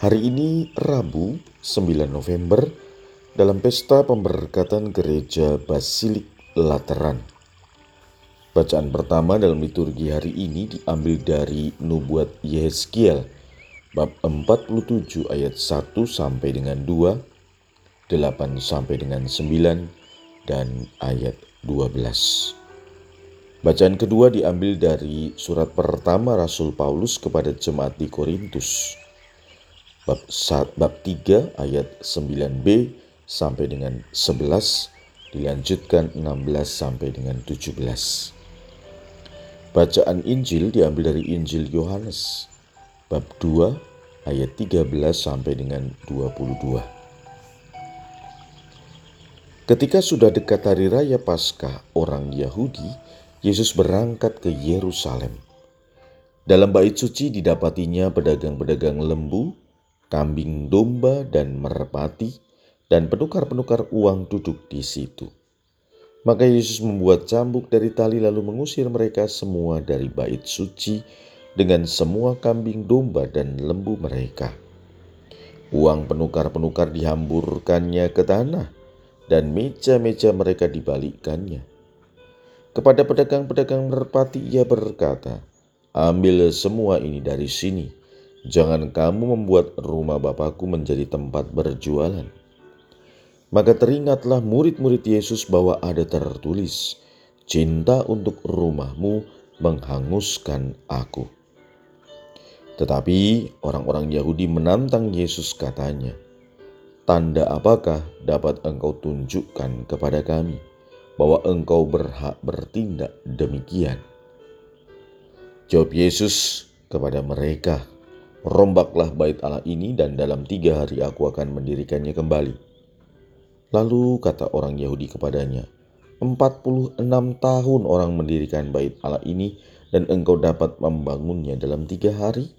Hari ini Rabu 9 November dalam pesta pemberkatan gereja Basilik Lateran. Bacaan pertama dalam liturgi hari ini diambil dari Nubuat Yehezkiel bab 47 ayat 1 sampai dengan 2, 8 sampai dengan 9 dan ayat 12. Bacaan kedua diambil dari surat pertama Rasul Paulus kepada jemaat di Korintus. Bab, bab 3 ayat 9b sampai dengan 11 dilanjutkan 16 sampai dengan 17. Bacaan Injil diambil dari Injil Yohanes bab 2 ayat 13 sampai dengan 22. Ketika sudah dekat hari raya Paskah orang Yahudi, Yesus berangkat ke Yerusalem. Dalam bait suci didapatinya pedagang-pedagang lembu, kambing domba, dan merpati, dan penukar-penukar uang duduk di situ. Maka Yesus membuat cambuk dari tali lalu mengusir mereka semua dari bait suci dengan semua kambing domba dan lembu mereka. Uang penukar-penukar dihamburkannya ke tanah, dan meja-meja mereka dibalikkannya. Kepada pedagang-pedagang merpati ia berkata, Ambil semua ini dari sini. Jangan kamu membuat rumah Bapakku menjadi tempat berjualan. Maka teringatlah murid-murid Yesus bahwa ada tertulis, Cinta untuk rumahmu menghanguskan aku. Tetapi orang-orang Yahudi menantang Yesus katanya, Tanda apakah dapat engkau tunjukkan kepada kami? bahwa engkau berhak bertindak demikian. Jawab Yesus kepada mereka, Rombaklah bait Allah ini dan dalam tiga hari aku akan mendirikannya kembali. Lalu kata orang Yahudi kepadanya, Empat puluh enam tahun orang mendirikan bait Allah ini dan engkau dapat membangunnya dalam tiga hari?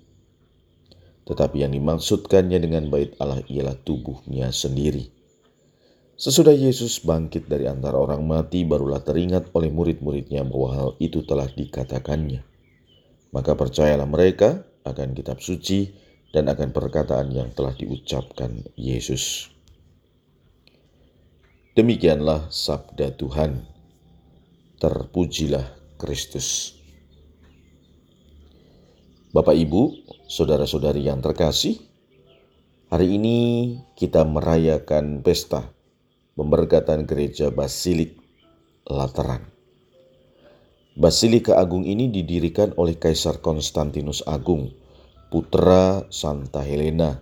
Tetapi yang dimaksudkannya dengan bait Allah ialah tubuhnya sendiri. Sesudah Yesus bangkit dari antara orang mati, barulah teringat oleh murid-muridnya bahwa hal itu telah dikatakannya. Maka percayalah mereka akan kitab suci dan akan perkataan yang telah diucapkan Yesus. Demikianlah sabda Tuhan. Terpujilah Kristus. Bapak, Ibu, saudara-saudari yang terkasih, hari ini kita merayakan pesta pemberkatan gereja Basilik Lateran. Basilika Agung ini didirikan oleh Kaisar Konstantinus Agung, putra Santa Helena,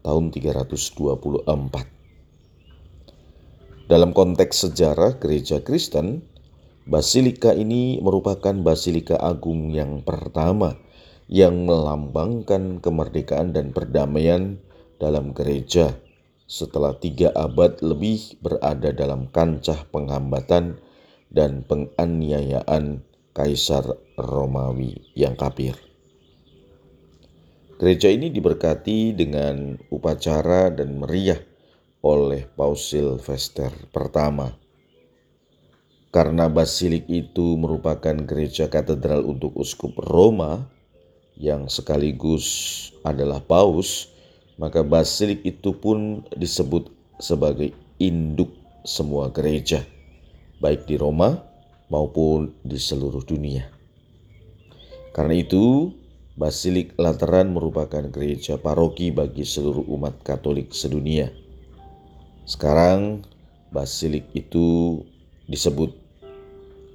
tahun 324. Dalam konteks sejarah gereja Kristen, Basilika ini merupakan Basilika Agung yang pertama yang melambangkan kemerdekaan dan perdamaian dalam gereja setelah tiga abad lebih berada dalam kancah penghambatan dan penganiayaan Kaisar Romawi yang kafir. Gereja ini diberkati dengan upacara dan meriah oleh Paus Silvester pertama. Karena basilik itu merupakan gereja katedral untuk uskup Roma yang sekaligus adalah paus, maka basilik itu pun disebut sebagai induk semua gereja, baik di Roma maupun di seluruh dunia. Karena itu, Basilik Lateran merupakan gereja paroki bagi seluruh umat Katolik sedunia. Sekarang, Basilik itu disebut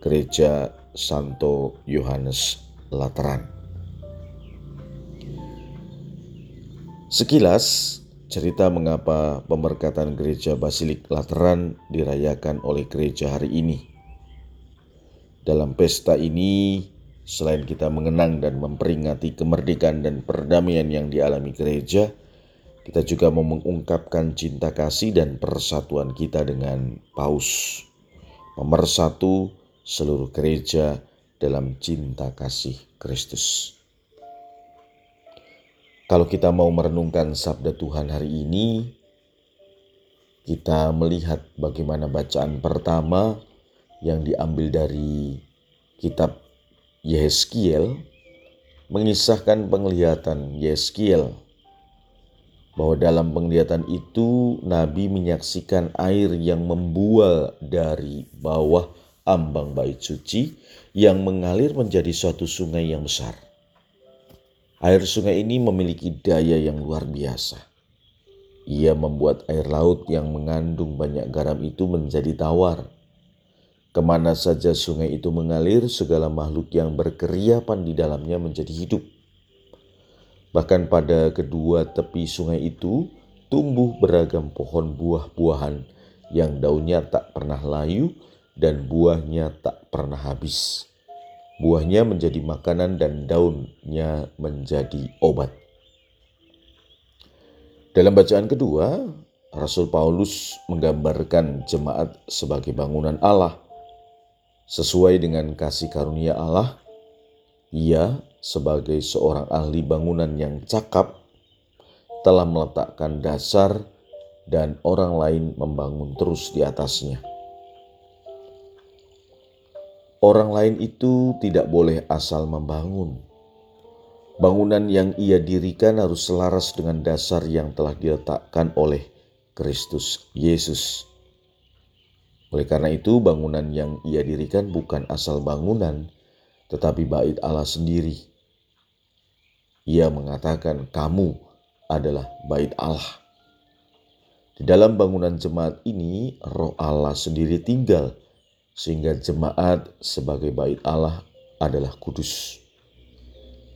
Gereja Santo Yohanes Lateran. Sekilas, cerita mengapa pemberkatan gereja Basilik Lateran dirayakan oleh gereja hari ini. Dalam pesta ini, selain kita mengenang dan memperingati kemerdekaan dan perdamaian yang dialami gereja, Kita juga mau mengungkapkan cinta kasih dan persatuan kita dengan Paus. Pemersatu seluruh gereja dalam cinta kasih Kristus. Kalau kita mau merenungkan sabda Tuhan hari ini, kita melihat bagaimana bacaan pertama yang diambil dari kitab Yeskiel mengisahkan penglihatan Yeskiel bahwa dalam penglihatan itu nabi menyaksikan air yang membual dari bawah ambang bait suci yang mengalir menjadi suatu sungai yang besar. Air sungai ini memiliki daya yang luar biasa. Ia membuat air laut yang mengandung banyak garam itu menjadi tawar. Ke mana saja sungai itu mengalir, segala makhluk yang berkeriapan di dalamnya menjadi hidup. Bahkan pada kedua tepi sungai itu tumbuh beragam pohon buah-buahan yang daunnya tak pernah layu dan buahnya tak pernah habis. Buahnya menjadi makanan dan daunnya menjadi obat. Dalam bacaan kedua, Rasul Paulus menggambarkan jemaat sebagai bangunan Allah. Sesuai dengan kasih karunia Allah, ia sebagai seorang ahli bangunan yang cakap telah meletakkan dasar dan orang lain membangun terus di atasnya. Orang lain itu tidak boleh asal membangun. Bangunan yang ia dirikan harus selaras dengan dasar yang telah diletakkan oleh Kristus Yesus. Oleh karena itu, bangunan yang ia dirikan bukan asal bangunan, tetapi bait Allah sendiri. Ia mengatakan, "Kamu adalah bait Allah." Di dalam bangunan jemaat ini, Roh Allah sendiri tinggal sehingga jemaat sebagai bait Allah adalah kudus.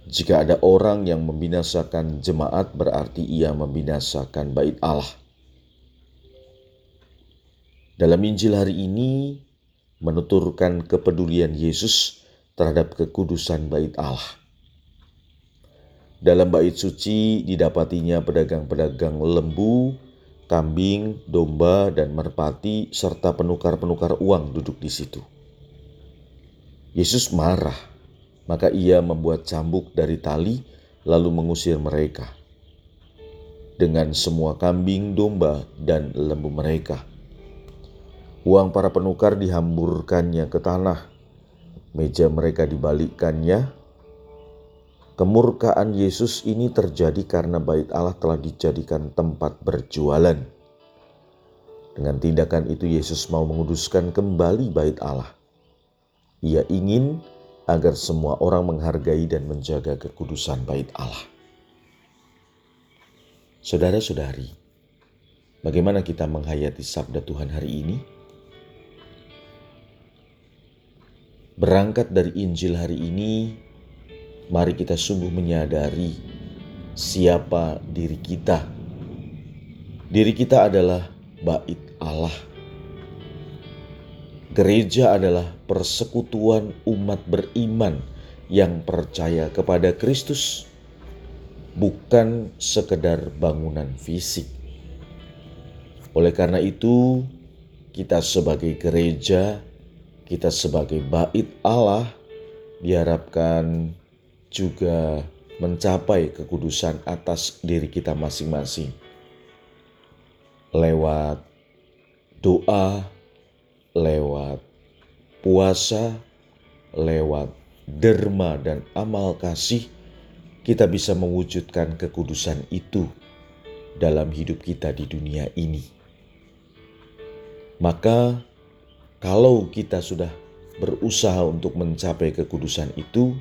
Jika ada orang yang membinasakan jemaat, berarti ia membinasakan bait Allah. Dalam Injil hari ini, menuturkan kepedulian Yesus terhadap kekudusan bait Allah. Dalam bait suci didapatinya pedagang-pedagang lembu, kambing, domba, dan merpati, serta penukar-penukar uang duduk di situ. Yesus marah, maka ia membuat cambuk dari tali, lalu mengusir mereka dengan semua kambing, domba, dan lembu mereka. Uang para penukar dihamburkannya ke tanah, meja mereka dibalikkannya, Kemurkaan Yesus ini terjadi karena bait Allah telah dijadikan tempat berjualan. Dengan tindakan itu Yesus mau menguduskan kembali bait Allah. Ia ingin agar semua orang menghargai dan menjaga kekudusan bait Allah. Saudara-saudari, bagaimana kita menghayati sabda Tuhan hari ini? Berangkat dari Injil hari ini, mari kita sungguh menyadari siapa diri kita. Diri kita adalah bait Allah. Gereja adalah persekutuan umat beriman yang percaya kepada Kristus, bukan sekedar bangunan fisik. Oleh karena itu, kita sebagai gereja, kita sebagai bait Allah diharapkan juga mencapai kekudusan atas diri kita masing-masing lewat doa, lewat puasa, lewat derma dan amal kasih, kita bisa mewujudkan kekudusan itu dalam hidup kita di dunia ini. Maka, kalau kita sudah berusaha untuk mencapai kekudusan itu,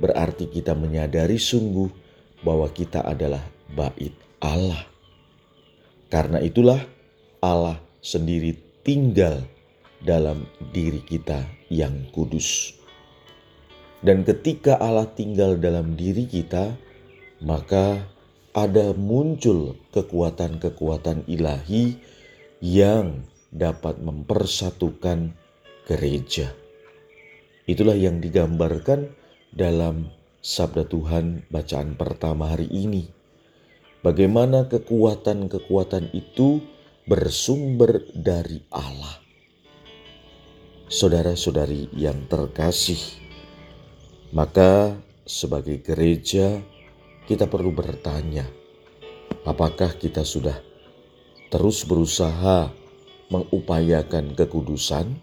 berarti kita menyadari sungguh bahwa kita adalah bait Allah. Karena itulah Allah sendiri tinggal dalam diri kita yang kudus. Dan ketika Allah tinggal dalam diri kita, maka ada muncul kekuatan-kekuatan ilahi yang dapat mempersatukan gereja. Itulah yang digambarkan dalam sabda Tuhan bacaan pertama hari ini, bagaimana kekuatan-kekuatan itu bersumber dari Allah. Saudara-saudari yang terkasih, maka sebagai gereja kita perlu bertanya, apakah kita sudah terus berusaha mengupayakan kekudusan?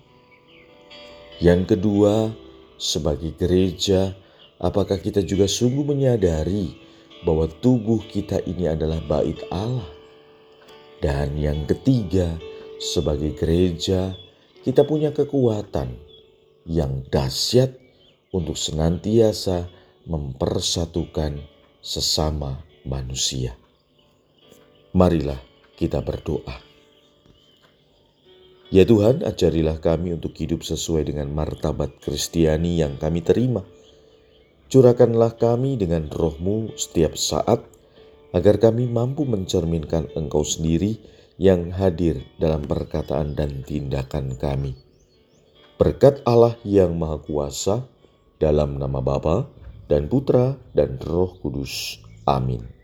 Yang kedua, sebagai gereja, apakah kita juga sungguh menyadari bahwa tubuh kita ini adalah bait Allah? Dan yang ketiga, sebagai gereja, kita punya kekuatan yang dahsyat untuk senantiasa mempersatukan sesama manusia. Marilah kita berdoa. Ya Tuhan, ajarilah kami untuk hidup sesuai dengan martabat Kristiani yang kami terima. Curahkanlah kami dengan rohmu setiap saat, agar kami mampu mencerminkan Engkau sendiri yang hadir dalam perkataan dan tindakan kami. Berkat Allah yang Maha Kuasa, dalam nama Bapa dan Putra dan Roh Kudus. Amin.